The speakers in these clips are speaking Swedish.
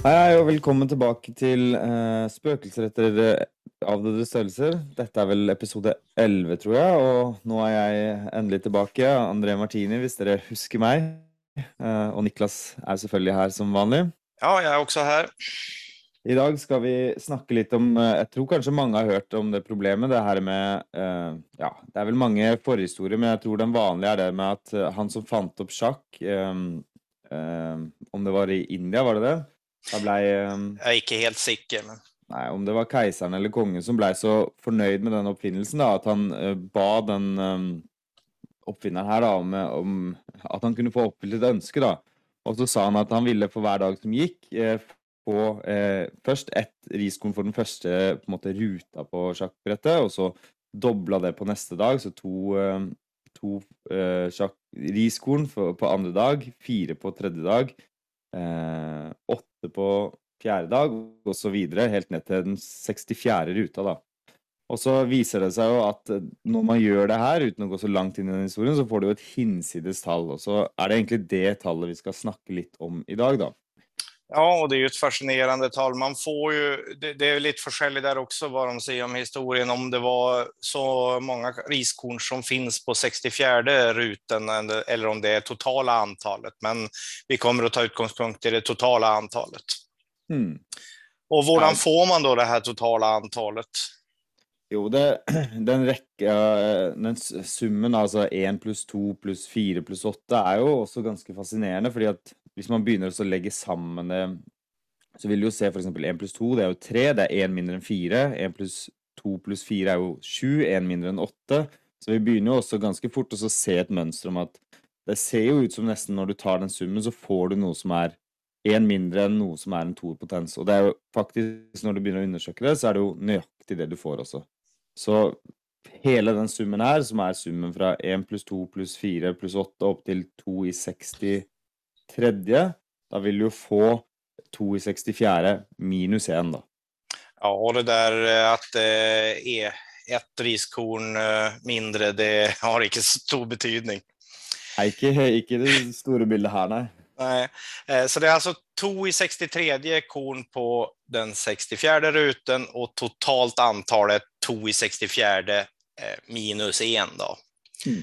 Hei, og velkommen tilbake til uh, Spøkelser etter uh, avdøde størrelser. Dette er vel episode 11, tror jeg, og nå er jeg endelig tilbake. André Martini, hvis dere husker meg. Uh, og Niklas er selvfølgelig her som vanlig. Ja, jeg er også her. I dag skal vi snakke litt om Jeg tror kanskje mange har hørt om det problemet. Det her med Ja, det er vel mange forhistorier, men jeg tror den vanlige er det med at han som fant opp sjakk Om det var i India, var det det? Da ble Jeg er ikke helt sikker, men Nei, om det var keiseren eller kongen som blei så fornøyd med den oppfinnelsen, da, at han uh, ba den um, oppfinneren her da, om, om, at han kunne få oppfylt et ønske. da. Og så sa han at han ville for hver dag som gikk, eh, få eh, først ett riskorn for den første på en måte, ruta på sjakkbrettet, og så dobla det på neste dag. Så to, eh, to sjakk, riskorn for, på andre dag, fire på tredje dag, Eh, åtte på fjerde dag, og så videre, helt ned til den 64. ruta, da. Og så viser det seg jo at eh, når man gjør det her, uten å gå så langt inn i den historien, så får du jo et hinsides tall. Og så er det egentlig det tallet vi skal snakke litt om i dag, da. Ja, og det er jo et fascinerende tall. Man får jo, det, det er litt forskjellig der også hva de sier om historien, om det var så mange riskorn som finnes på 64. ruten, eller om det er totale antallet. Men vi kommer å ta utgangspunkt i det totale antallet. Mm. Och hur ja. får man då det här totala antalet? Jo, det, den rekka, eh, den summen, altså 1 pluss 2 pluss 4 pluss 8, er jo også ganske fascinerende. fordi at hvis man begynner å legge sammen det, så vil du jo se f.eks. 1 pluss 2, det er jo 3, det er 1 mindre enn 4. 1 pluss 2 pluss 4 er jo 7, 1 mindre enn 8. Så vi begynner jo også ganske fort å se et mønster om at det ser jo ut som nesten når du tar den summen, så får du noe som er én mindre enn noe som er en toerpotens. Og det er jo faktisk, når du begynner å undersøke det, så er det jo nøyaktig det du får også. Så hele den summen her, som er summen fra 1 pluss 2 pluss 4 pluss 8 opp til 2 i 63, da vil du jo få 2 i 64 minus 1, da. Ja, og det der at det er ett riskorn eh, mindre, det har ikke stor betydning. Nei, ikke, ikke det store bildet her, nei. Nej. Eh, så det är alltså to i 63 korn på den 64 ruten och totalt antalet to i 64 eh, minus en. Då. Mm.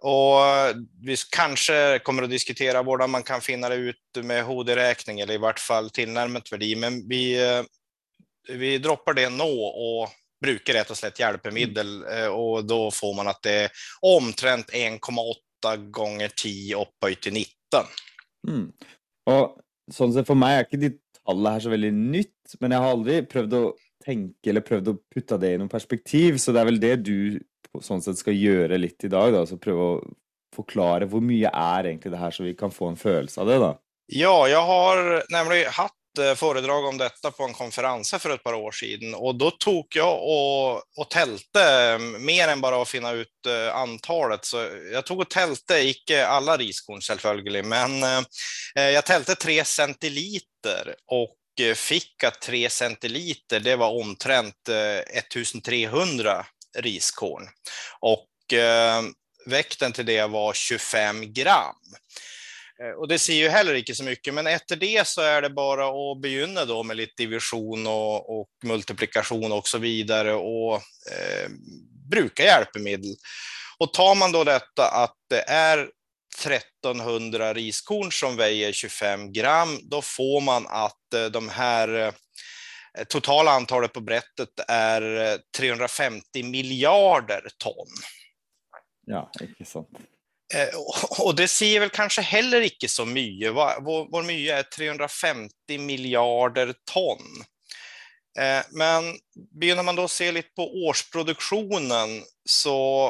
Och vi kanske kommer att diskutera hur man kan finna det ut med HD-räkning eller i vart fall tillnärmet värdi, men vi, eh, vi droppar det nå och brukar rätt och slätt hjälpmedel mm. och då får man att det är omtrent 1,8 gånger 10 upphöjt till 19. Mm. Og sånn sett for meg er ikke de tallene her så veldig nytt, men jeg har aldri prøvd å tenke eller prøvd å putte det i noe perspektiv, så det er vel det du sånn sett skal gjøre litt i dag, da, så prøve å forklare hvor mye er egentlig det her, så vi kan få en følelse av det, da. Ja, jeg har nemlig hatt Eh, föredrag om detta på en konferens för ett par år sedan och då tog jag och, och tälte eh, mer än bara att finna ut eh, antalet. Så jag tog och tälte, icke alla riskorn självföljligt, men jag tälte tre centiliter och fick att tre centiliter, det var omtrent 1300 riskorn och väkten vikten till det var 25 gram. Eh, och det ser ju heller inte så mycket, men efter det så är det bara att begynna då med lite division och, och multiplikation och så vidare och eh, bruka hjälpmedel. Och tar man då detta att det är 1300 riskorn som väger 25 gram, då får man att eh, de här eh, totala antalet på brättet är 350 miljarder ton. Ja, inte sant. Eh, och det ser väl kanske heller inte så mycket. Vår mycket är 350 miljarder ton. Eh, men börjar man då se lite på årsproduktionen så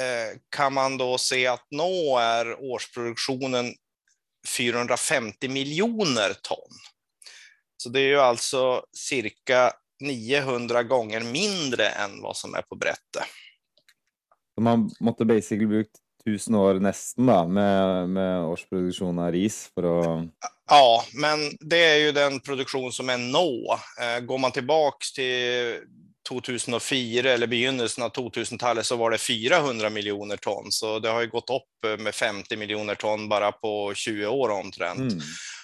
eh, kan man då se att nå är årsproduktionen 450 miljoner ton. Så det är ju alltså cirka 900 gånger mindre än vad som är på brätte. Man måste basically brukt 1000 år nesten da, med, med årsproduksjon av ris for å Ja, men det är ju den produktion som är nå. Eh, går man tillbaks till 2004 eller begynnelsen av 2000-talet så var det 400 miljoner ton, så det har ju gått upp med 50 miljoner ton bara på 20 år omtrent. Mm.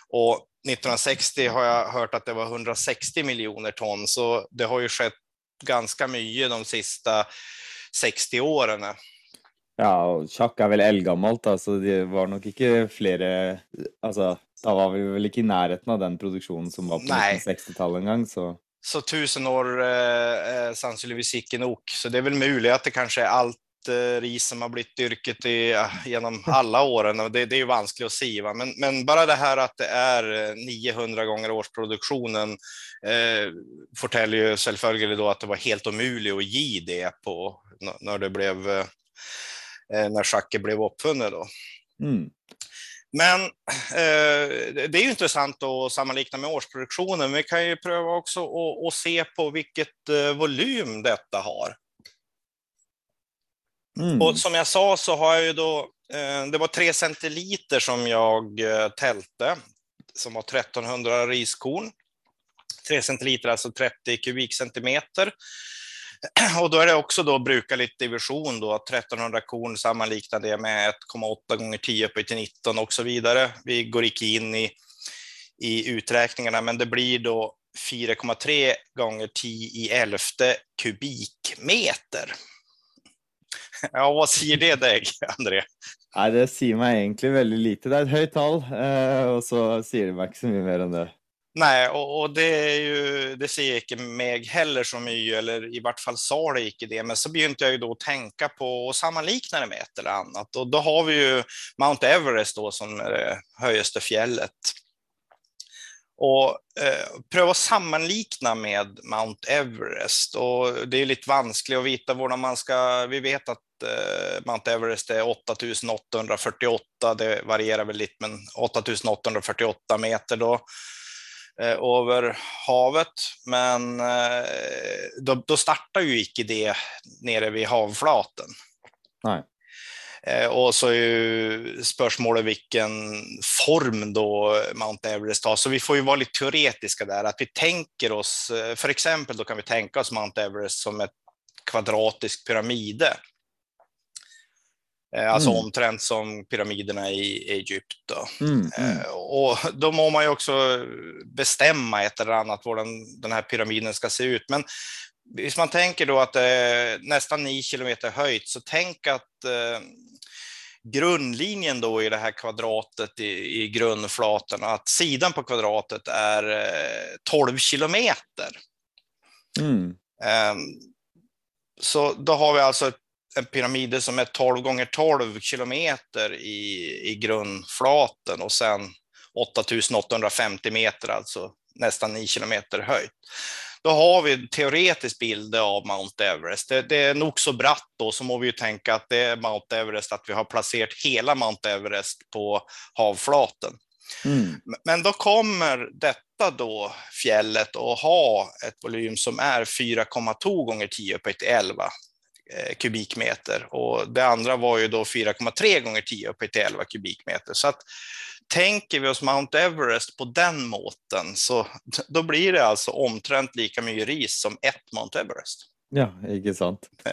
Och 1960 har jag hört att det var 160 miljoner ton, så det har ju skett ganska mycket de sista 60 åren. Ja, sjakk er vel eldgammelt, da, så det var nok ikke flere Altså, da var vi vel ikke i nærheten av den produksjonen som var på Nej. 1960-tallet engang, så Så tusen år eh, är sannsynligvis ikke nok. Så det är väl möjligt att det kanske är allt eh, ris som har blivit yrket i, ja, genom alla åren. Och det, det är ju vanskligt att se. Va? Men, men bara det här att det är eh, 900 gånger årsproduktionen eh, fortäller ju självföljande då att det var helt omöjligt att ge det på n- när det blev eh, eh, när schacket blev uppfunnet då. mm. Men eh, det är ju intressant att sammanlikna med årsproduktionen. Men vi kan ju pröva också att, att se på vilket eh, volym detta har. Mm. Och som jag sa så har jag ju då, eh, det var tre centiliter som jag eh, tälte, som var 1300 riskorn. Tre centiliter, alltså 30 kubikcentimeter. Och då är det också då brukarligt division då, att 1300 korn sammanliknar det med 1,8 gånger 10 upphöjt till 19 och så vidare. Vi går inte in i, i uträkningarna, men det blir då 4,3 gånger 10 i elfte kubikmeter. Ja, vad säger det dig, André? Nei, det säger mig egentligen väldigt lite. Det är ett högt tal eh, och så säger det mig inte så mycket mer än det. Nej, och, och det, är ju, det säger inte mig heller så mycket, eller i vart fall sa det inte det, men så begynte jag ju då att tänka på och sammanlikna det med ett eller annat. Och då har vi ju Mount Everest då som är det högsta fjället. Och eh, pröva att sammanlikna med Mount Everest. Och det är lite vanskligt att veta var man ska, vi vet att eh, Mount Everest är 8848, det varierar väl lite, men 8848 meter då över havet. Men eh, då, då startar ju icke det nere vid havflaten. Nej. Eh, och så är ju spörsmålet vilken form då Mount Everest har. Så vi får ju vara lite teoretiska där, att vi tänker oss, eh, för exempel då kan vi tänka oss Mount Everest som ett kvadratisk pyramide. Eh, Alltså Mm. omtrent som pyramiderna i Egypten. Mm, mm. Eh, Och då må man ju också bestämma ett eller annat var den, den här pyramiden ska se ut. Men hvis man tänker då att det är nästan 9 kilometer höjt, så tänk att eh, grundlinjen då i det här kvadratet i, i grundflaten, att sidan på kvadratet är eh, 12 kilometer. Mm. Ehm, Så då har vi alltså ett- en pyramid som är 12 gånger 12 kilometer i, i grundflaten och sen 8850 meter, alltså nästan 9 kilometer höjt. Då har vi en teoretisk bild av Mount Everest. Det, det är nog så bratt då, så må vi ju tänka att det är Mount Everest, att vi har placerat hela Mount Everest på havflaten. Mm. Men då kommer detta då fjället att ha ett volym som är 4,2 gånger 10 upphöjt till 11 eh, kubikmeter och det andra var ju då 4,3 gånger 10 upphöjt till 11 kubikmeter. Så att tänker vi oss Mount Everest på den måten så då blir det alltså omtrent lika mycket ris som ett Mount Everest. Ja, ikke sant. Eh,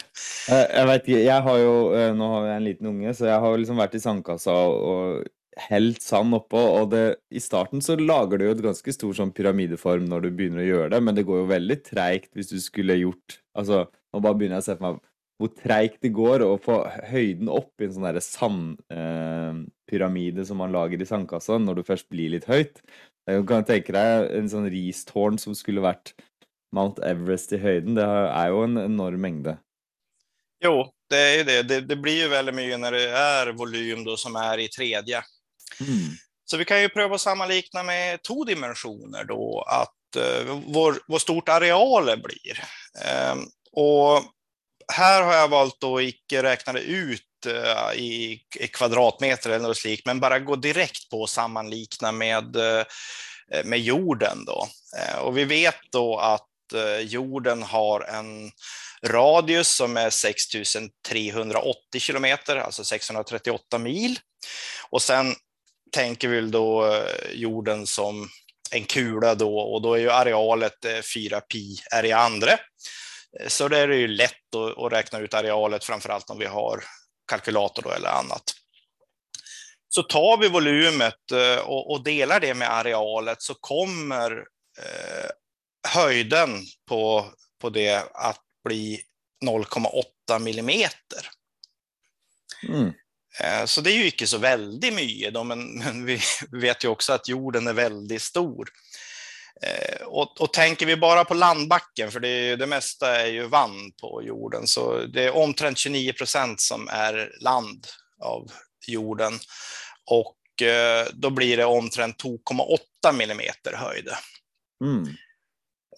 Jeg vet ikke, jeg har jo eh, Nå har jeg en liten unge, så jeg har liksom vært i sandkassa og helt sand oppå, og det I starten så lager du jo et ganske stor sånn pyramideform når du begynner å gjøre det, men det går jo veldig treigt hvis du skulle gjort Altså, nå bare begynner jeg å se for meg hvor treigt det går å få høyden opp i en sånn sandpyramide som man lager i sandkassa når du først blir litt høyt. Jeg kan tenke deg en sånn ristårn som skulle vært Mount Everest i höjden, det är ju en enorm mängd. Jo, det är ju det. det. Det blir ju väldigt mycket när det är volym då som är i tredje. Mm. Så vi kan ju pröva att sammanlikna med två dimensioner då, att eh, vår, vår stort arealer blir. Ehm, och här har jag valt att icke räkna det ut eh, i, i kvadratmeter eller något slikt, men bara gå direkt på att sammanlikna med, eh, med jorden då. Eh, och vi vet då att jorden har en radius som är 6380 kilometer, alltså 638 mil. Och sen tänker vi då jorden som en kula då och då är ju arealet 4 pi är i andra. Så det är det ju lätt att, räkna ut arealet, framför allt om vi har kalkylator eller annat. Så tar vi volymet eh, och, delar det med arealet så kommer eh, höjden på, på det att bli 0,8 millimeter. Mm. Eh, så det är ju inte så väldigt mycket, men, vi vet ju också att jorden är väldigt stor. Eh, och, och, tänker vi bara på landbacken, för det, det mesta är ju vann på jorden, så det är omtrent 29 procent som är land av jorden. Och eh, då blir det omtrent 2,8 millimeter höjd. Mm.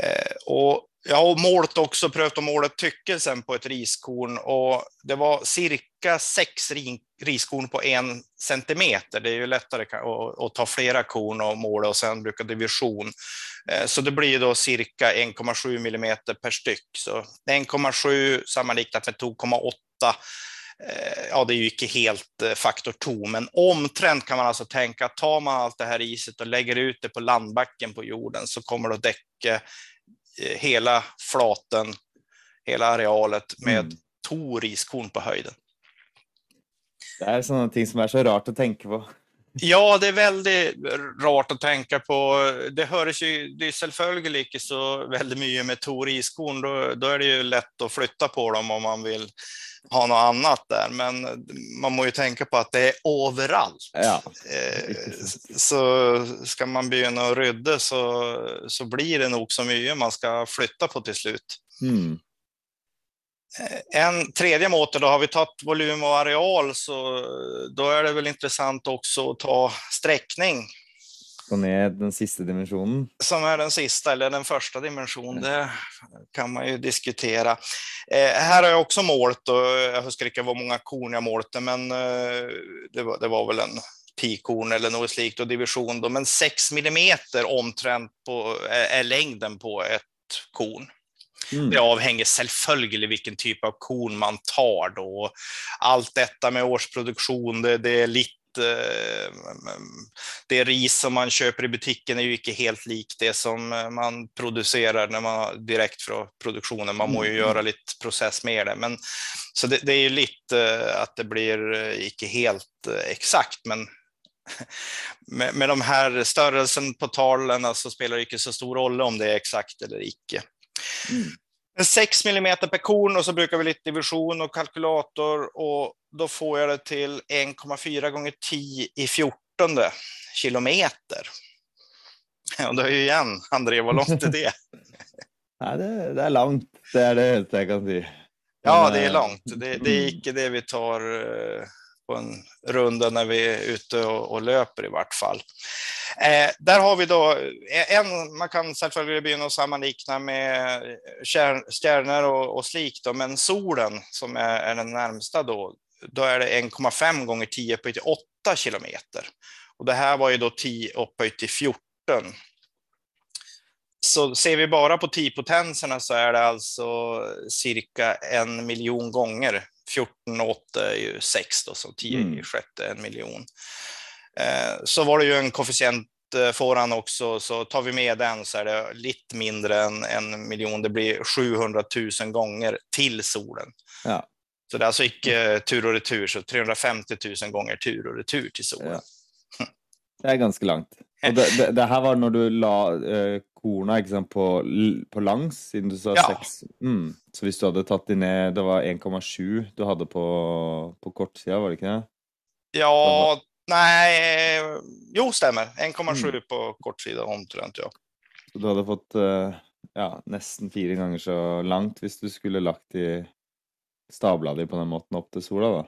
Eh, och jag har målt också, prövat att måla tyckelsen på ett riskorn och det var cirka sex riskorn på en centimeter. Det är ju lättare att, ta flera korn och måla och sen bruka division. Eh, så det blir då cirka 1,7 millimeter per styck. Så 1,7 sammanliknat med 2,8 eh, ja, det är ju inte helt eh, faktor 2, men omtrent kan man alltså tänka att tar man allt det här iset och lägger ut det på landbacken på jorden så kommer det att däcka hela flaten, hela arealet med mm. två riskorn på höjden. Det är sånt som är så rart att tänka på. Ja, det är väldigt rart att tänka på. Det hörs ju, det är självföljligt inte så väldigt mycket med Tor iskorn. Då, då är det ju lätt att flytta på dem om man vill ha något annat där. Men man måste ju tänka på att det är överallt. Ja. Eh, så ska man börja rydda så, så blir det nog så mycket man ska flytta på till slut. Mm. En tredje mått, då har vi tagit volym och areal, så då är det väl intressant också att ta sträckning. Gå ner den sista dimensionen. Som är den sista, eller den första dimensionen, det kan man ju diskutera. Eh, här har jag också målt, och jag huskar inte hur många korn jag målte, men eh, det, var, det var väl en tikorn eller något slikt och division. Då. Men 6 millimeter omtrent på, är längden på ett korn. Mm. Det avhänger självföljligt vilken typ av korn man tar då. Allt detta med årsproduktion, det, det är lite det ris som man köper i butiken är ju inte helt likt det som man producerar när man direkt från produktionen. Man må ju mm. göra lite process med det, men så det, det är ju lite att det blir inte helt exakt, men med, med de här störelsen på talen så alltså spelar det inte så stor roll om det är exakt eller icke. Mm. 6 mm per korn och så brukar vi lite division och kalkylator och då får jag det till 1,4 gånger 10 i 14 kilometer. Och då är ju igen, André, vad långt är det? ja, det, det är långt, det är det jag kan säga. Ja, det är eh, långt. Det, det är icke det vi tar eh, på en runda när vi är ute och, och löper i vart fall. Eh, där har vi då eh, en, man kan självklart börja sammanlikna med eh, stjärnor och, och slik, då, men solen som är, är den närmsta då, då är det 1,5 gånger 10 på 8 kilometer. Och det här var ju då 10 upphöjt till 14. Så ser vi bara på 10-potenserna så är det alltså cirka en miljon gånger 14 och 8 är ju 6 då, så 10 mm. i sjätte en miljon. Eh, så var det ju en koefficient eh, får också, så tar vi med den så är det lite mindre än en miljon. Det blir 700 000 gånger till solen. Ja. Så det är alltså icke tur och retur, så 350 000 gånger tur och retur till solen. Ja. Det är ganska långt. Det, det, det, här var när du la eh, korna liksom, på, på langs, siden du sa ja. 6. Mm. Så om du hade tagit det ner, det var 1,7 du hade på, på kortsida, var det inte det? Ja, nej, jo stämmer. 1,7 mm. på kortsida omtrent, ja. Så du hade fått eh, ja, nästan fyra gånger så långt om du skulle lagt i stabla dig på den måten upp till sola då?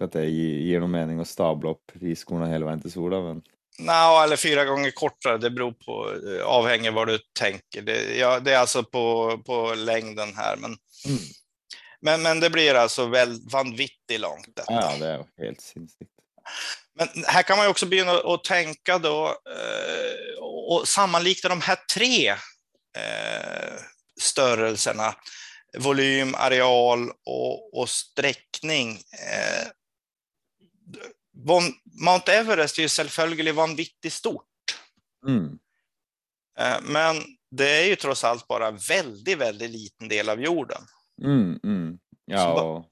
Att det ger någon mening att stabla upp riskorna hela vägen till sola, men Nej, eller fyra gånger kortare. Det beror på, eh, avhänger vad du tänker. Det, ja, det är alltså på, på längden här. Men, mm. men, men det blir alltså väldigt vanvittigt långt. Detta. Ja, det är helt sinnessjukt. Men här kan man ju också börja att tänka då eh, och sammanlikna de här tre eh, störelserna. Volym, areal och, och sträckning. Eh, Mount Everest är ju självföljligt vanvittigt stort. Mm. Eh, men det är ju trots allt bara väldigt, väldigt liten del av jorden. Mm, mm. Ja,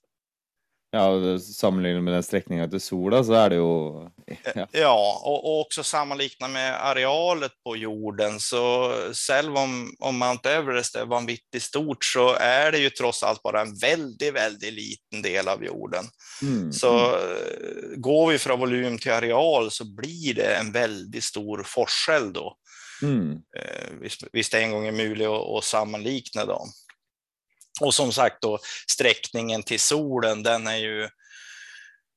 Ja, sammenlignet med den sträckningen till sola så är det ju... Ja, ja och, och, också sammanlikna med arealet på jorden. Så själv om, om Mount Everest är vanvittigt stort så är det ju trots allt bara en väldigt, väldigt liten del av jorden. Mm. Så mm. går vi från volym till areal så blir det en väldigt stor forskel då. Mm. Eh, visst, visst en gång är möjligt att sammanlikna dem. Och som sagt då sträckningen till solen, den är ju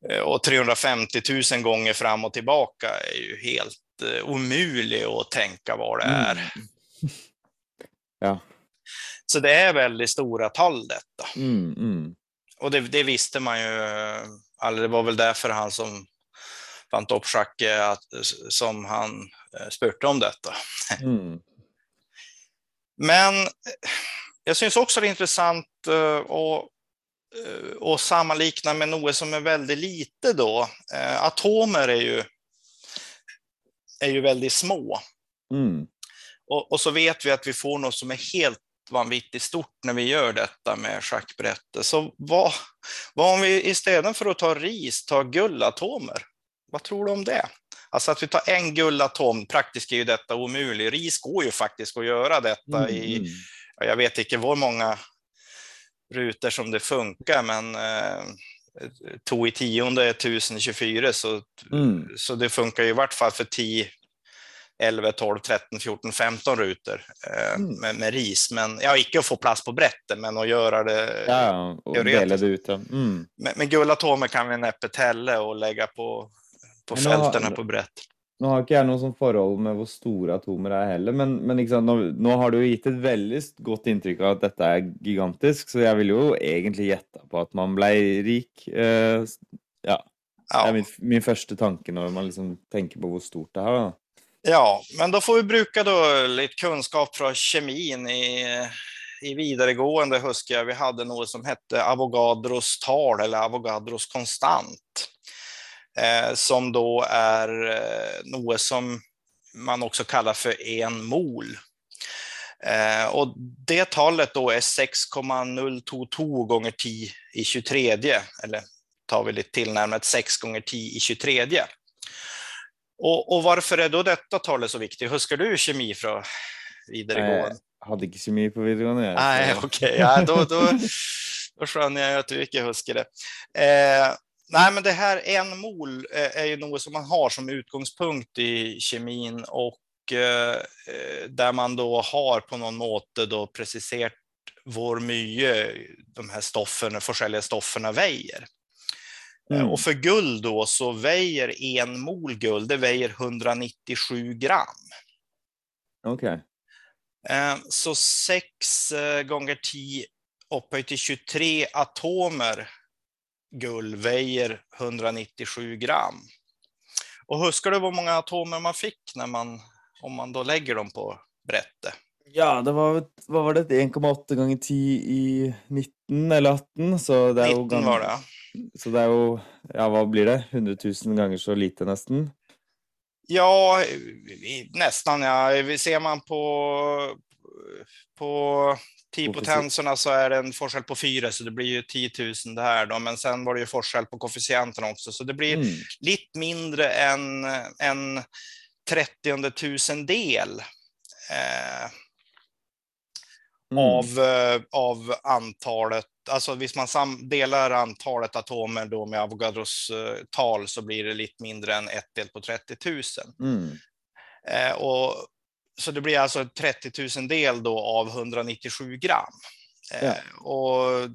eh, och 350 000 gånger fram och tillbaka är ju helt uh, omöjlig att tänka vad det är. Mm. Ja. Så det är väldigt stora tal detta. Mm, mm. Och det, det, visste man ju, alltså det var väl därför han som vann toppschacke som han eh, spurtade om detta. Mm. Men jag syns också det är intressant att, uh, att sammanlikna med något som är väldigt lite då. Uh, atomer är ju, är ju väldigt små. Mm. Och, och, så vet vi att vi får något som är helt vanvittigt stort när vi gör detta med schackbrätte. Så vad, vad om vi istället för att ta ris tar guldatomer? Vad tror du om det? Alltså att vi tar en gullatom, praktiskt är ju detta omöjligt. RIS går ju faktiskt att göra detta mm. i jag vet inte hur många rutor som det funkar, men eh, tog i tionde är 1024, så, mm. så det funkar ju i vart fall för 10, 11, 12, 13, 14, 15 rutor eh, mm. med, med, ris. Men ja, icke att få plats på brätten, men att göra det. Ja, och det ut. Mm. Men, men gullatomer kan vi näppet hälla och lägga på, på fälten på brett. Nå har ikke jeg noe sånn forhold med hvor store atomer er heller, men, men nå, nå, har du jo gitt et veldig godt inntrykk av at dette er gigantisk, så jeg vil jo egentlig gjette på at man ble rik. Eh, ja. Det er min, min, første tanke når man liksom tenker på hvor stort det er. Da. Ja, men da får vi bruke då litt kunnskap fra kjemien i, i videregående, husker jeg. Vi hadde noe som hette Avogadros tal, eller Avogadros konstant. Eh, som då är eh, något som man också kallar för en mol. Eh, och det talet då är 6,022 gånger 10 i 23, eller tar vi lite tillnärmat 6 gånger 10 i 23. Och, och, varför är då detta talet så viktigt? Huskar du kemi från videregående? Jag hade inte kemi på videregående. Nej, okej, okay. ja, då, då, då skönjer jag att du inte huskar det. Eh, Nej, men det här en mol är ju något som man har som utgångspunkt i kemin och eh, där man då har på någon måte då preciserat vår mycket de här stoffen, olika stofferna väger. Eh, mm. Och för guld då så väger en mol guld, det väger 197 gram. Okej. Okay. Eh, så 6 gånger 10 upphöjt till 23 atomer guld väger 197 gram. Och huskar du hur många atomer man fick när man, om man då lägger dem på brätte? Ja, det var, vad var det, 1,8 gånger 10 i 19 eller 18? Så det är 19 ju, var det. Så det är ju, ja vad blir det, 100 000 gånger så lite nästan? Ja, nästan ja. Ser man på, på 10 potenserna så är det en forskel på 4 så det blir ju 10 000 det här då. Men sen var det ju forskel på koefficienten också så det blir mm. lite mindre än en 30 000 del eh, mm. av, eh, av antalet. Alltså hvis man delar antalet atomer då med Avogadros eh, tal så blir det lite mindre än ett del på 30 000. Mm. Eh, och så det blir alltså 30 000 del då av 197 gram. Ja. Eh, och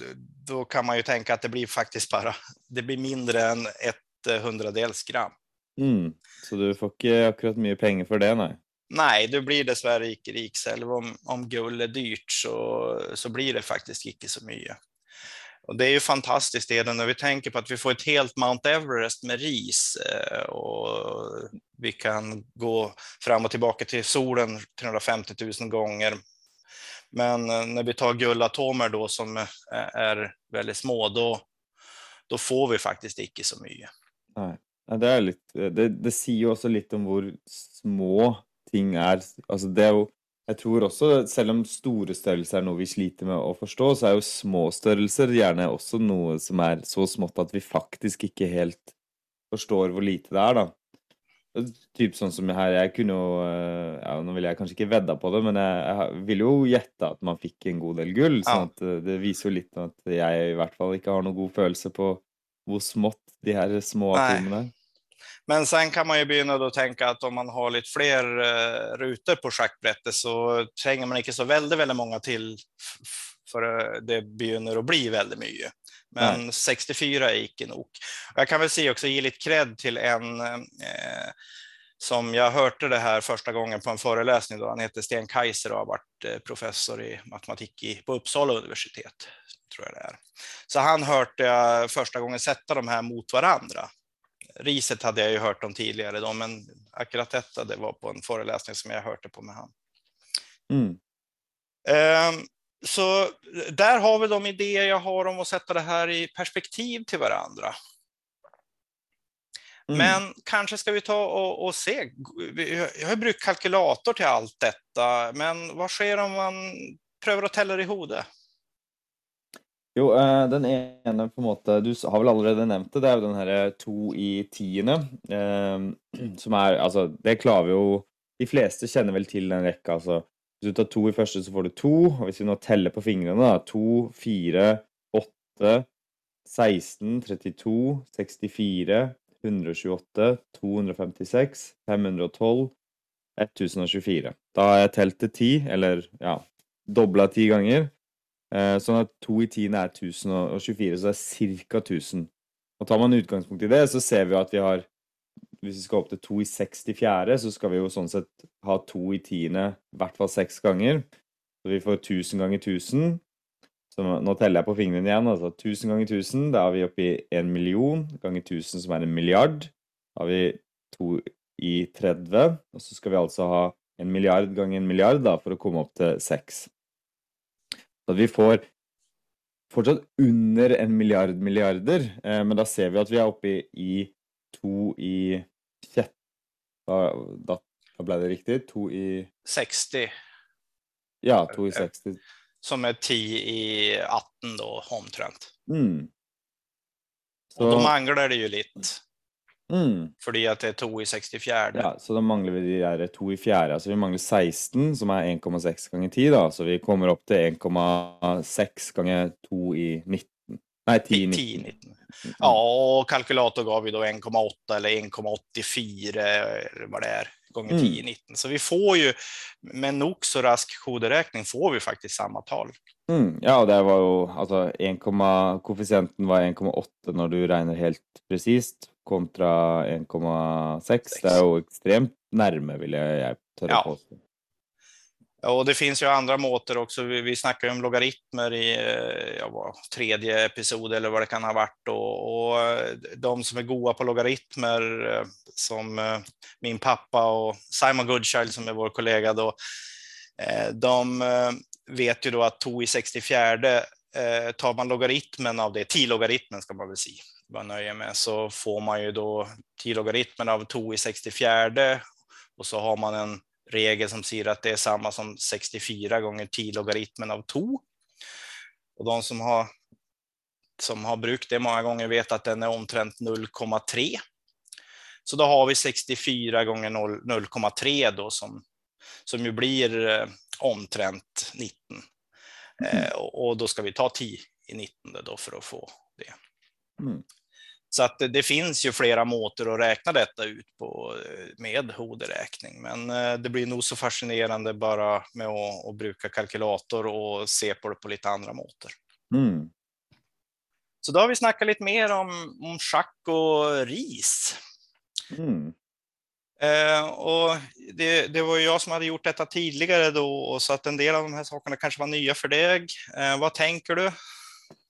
då kan man ju tänka att det blir faktiskt bara, det blir mindre än ett eh, hundradels gram. Mm. Så du får inte akkurat mycket pengar för det, nej? Nej, du blir dessvärre icke rik. Om, om guld är dyrt så, så blir det faktiskt icke så mycket. Och det är ju fantastiskt det när vi tänker på att vi får ett helt Mount Everest med ris eh, och vi kan gå fram och tillbaka till solen 350 000 gånger. Men eh, när vi tar guldatomer då som eh, är väldigt små, då, då får vi faktiskt icke så mycket. Nej, det, är lite, det, det säger också lite om hur små ting är. Alltså det är ju Jeg tror også, selv om store størrelser er noe vi sliter med å forstå, så er jo små størrelser gjerne også noe som er så smått at vi faktisk ikke helt forstår hvor lite det er, da. Typ sånn som her, jeg kunne jo eh, ja, Nå ville jeg kanskje ikke vedda på det, men jeg, jeg ville jo gjette at man fikk en god del gull. sånn at eh, Det viser jo litt at jeg i hvert fall ikke har noen god følelse på hvor smått de her små atomene er. Men sen kan man ju begynne å tenke at om man har litt flere eh, ruter på sjakkbrettet, så trenger man ikke så veldig, veldig mange til f- f- for eh, det begynner å bli veldig mye. Men 64 er ikke nok. Og Jeg kan vel si også gi litt kred til en eh, som jeg hørte det her første gangen på en forelesning. Då. Han heter Sten Kaiser og har vært eh, professor i matematikk i, på Uppsala universitet. tror jeg det er. Så han hørte jeg første gangen sette de her mot hverandre. Riset hadde jeg jo hørt om tidligere, då, men akkurat dette det var på en forelesning som jeg hørte på med han. Mm. Ehm, Så der har vi de ideer jeg har om å sette det her i perspektiv til hverandre. Mm. Men kanskje skal vi ta og, og se. Jeg har brukt kalkulator til alt dette, men hva skjer om man å telle det i hodet? Jo, eh, den ene på en måte Du har vel allerede nevnt det. Det er jo den herre eh, to i tiende. Eh, som er Altså, det klarer vi jo De fleste kjenner vel til den rekka, altså. Hvis du tar to i første, så får du to. Og hvis vi nå teller på fingrene, da To, fire, åtte, 16, 32, 64, 128, 256, 512, 1024. Da har jeg telt til ti, eller ja, dobla ti ganger. Eh, sånn at to i tiden er 1000, og 24 så er ca. 1000. Og Tar man utgangspunkt i det, så ser vi jo at vi har Hvis vi skal opp til to i seks til fjerde, så skal vi jo sånn sett ha to i tiende i hvert fall seks ganger. Så vi får 1000 ganger 1000. Så nå teller jeg på fingrene igjen. altså 1000 ganger 1000, da er vi oppe i 1 million ganger 1000, som er en milliard. Da har vi 2 i 30, og så skal vi altså ha 1 milliard ganger 1 milliard da, for å komme opp til 6 at vi får fortsatt under en milliard milliarder, eh, men da ser vi at vi er oppe i, i to i sjette da, da, da ble det riktig. To i 60, Ja, to i 60. som er 10 i 18 da, omtrent. Mm. Og da mangler det jo litt, mm. fordi at det er 2 i 64. Ja, så da mangler vi de der to i fjerde. Altså vi mangler 16, som er 1,6 ganger 10, da. Så vi kommer opp til 1,6 ganger 2 i 19. Nei, 10 i 10 i 19. 19. Ja, og kalkulator ga vi da 1,8 eller 1,84 eller hva det er, ganger Mm. 10 i 19. Så vi får jo, med nok så rask koderäkning får vi faktisk samme tall. Mm, ja, det var jo altså 1, Koeffisienten var 1,8 når du regner helt presist, kontra 1,6. Det er jo ekstremt nærme, vil jeg, jeg tørre Ja. påstå. Och det finns ju andra måter också. Vi, vi snackar ju om logaritmer i eh, ja, tredje episod eller vad det kan ha varit. Och, och eh, de som är goa på logaritmer, eh, som min pappa och Simon Goodchild som är vår kollega då, de vet ju då att to i 64 tar man logaritmen av det, 10 logaritmen ska man väl säga, bara nöja med, så får man ju då 10 logaritmen av to i 64 och så har man en regel som sier at det er samme som 64 ganger 10 logaritmen av 2. Og de som har, som har brukt det mange ganger, vet at den er omtrent 0,3. Så da har vi 64 ganger 0 0,3 då, som, som jo blir eh, omtrent 19. Eh, og, og da skal vi ta 10 i 19 då for å få det. Mm. Så att det, det finns ju flera måter att räkna detta ut på eh, med hoderäkning, men eh, det blir nog så fascinerande bara med att, att bruka kalkylator och se på det på lite andra måter. Mm. Så då har vi snackat lite mer om, om schack och ris. Mm. Eh, och det, det var jag som hade gjort detta tidigare då, och så att en del av de här sakerna kanske var nya för dig. Eh, vad tänker du?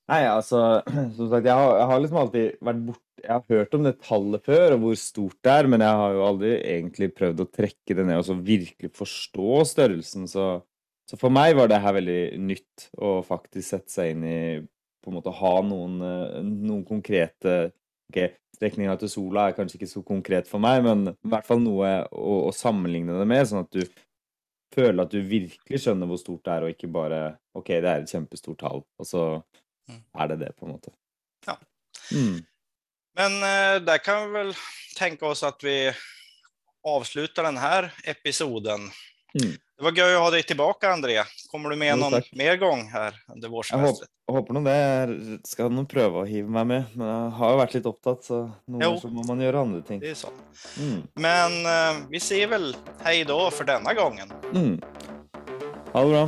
Nei, altså, som sagt, jeg har, jeg har liksom alltid vært bort Jeg har hørt om det tallet før, og hvor stort det er, men jeg har jo aldri egentlig prøvd å trekke det ned og så virkelig forstå størrelsen. Så, så for meg var det her veldig nytt å faktisk sette seg inn i På en måte ha noen, eh, noen konkrete Ok, strekninga til sola er kanskje ikke så konkret for meg, men i hvert fall noe å, å sammenligne det med, sånn at du känner at du virkelig skjønner hvor stort det er, og ikke bare OK, det er et kjempestort tall, og så er det det, på en måte. Ja. Mm. Men eh, där kan vi väl tänka oss att vi avslutar den här episoden. Mm. Det var gøy att ha dig tillbaka, André. Kommer du med Jo, någon tack. mer gång här under håper, vårsemestret? håper nå det. Jeg skal nå prøve å hive meg med, men jeg har vært litt opptatt, så noen Jo. ganger så må man gjøre andre ting. Det är så. Mm. Men eh, vi säger väl hej då för denna gången. Mm. Ha det bra.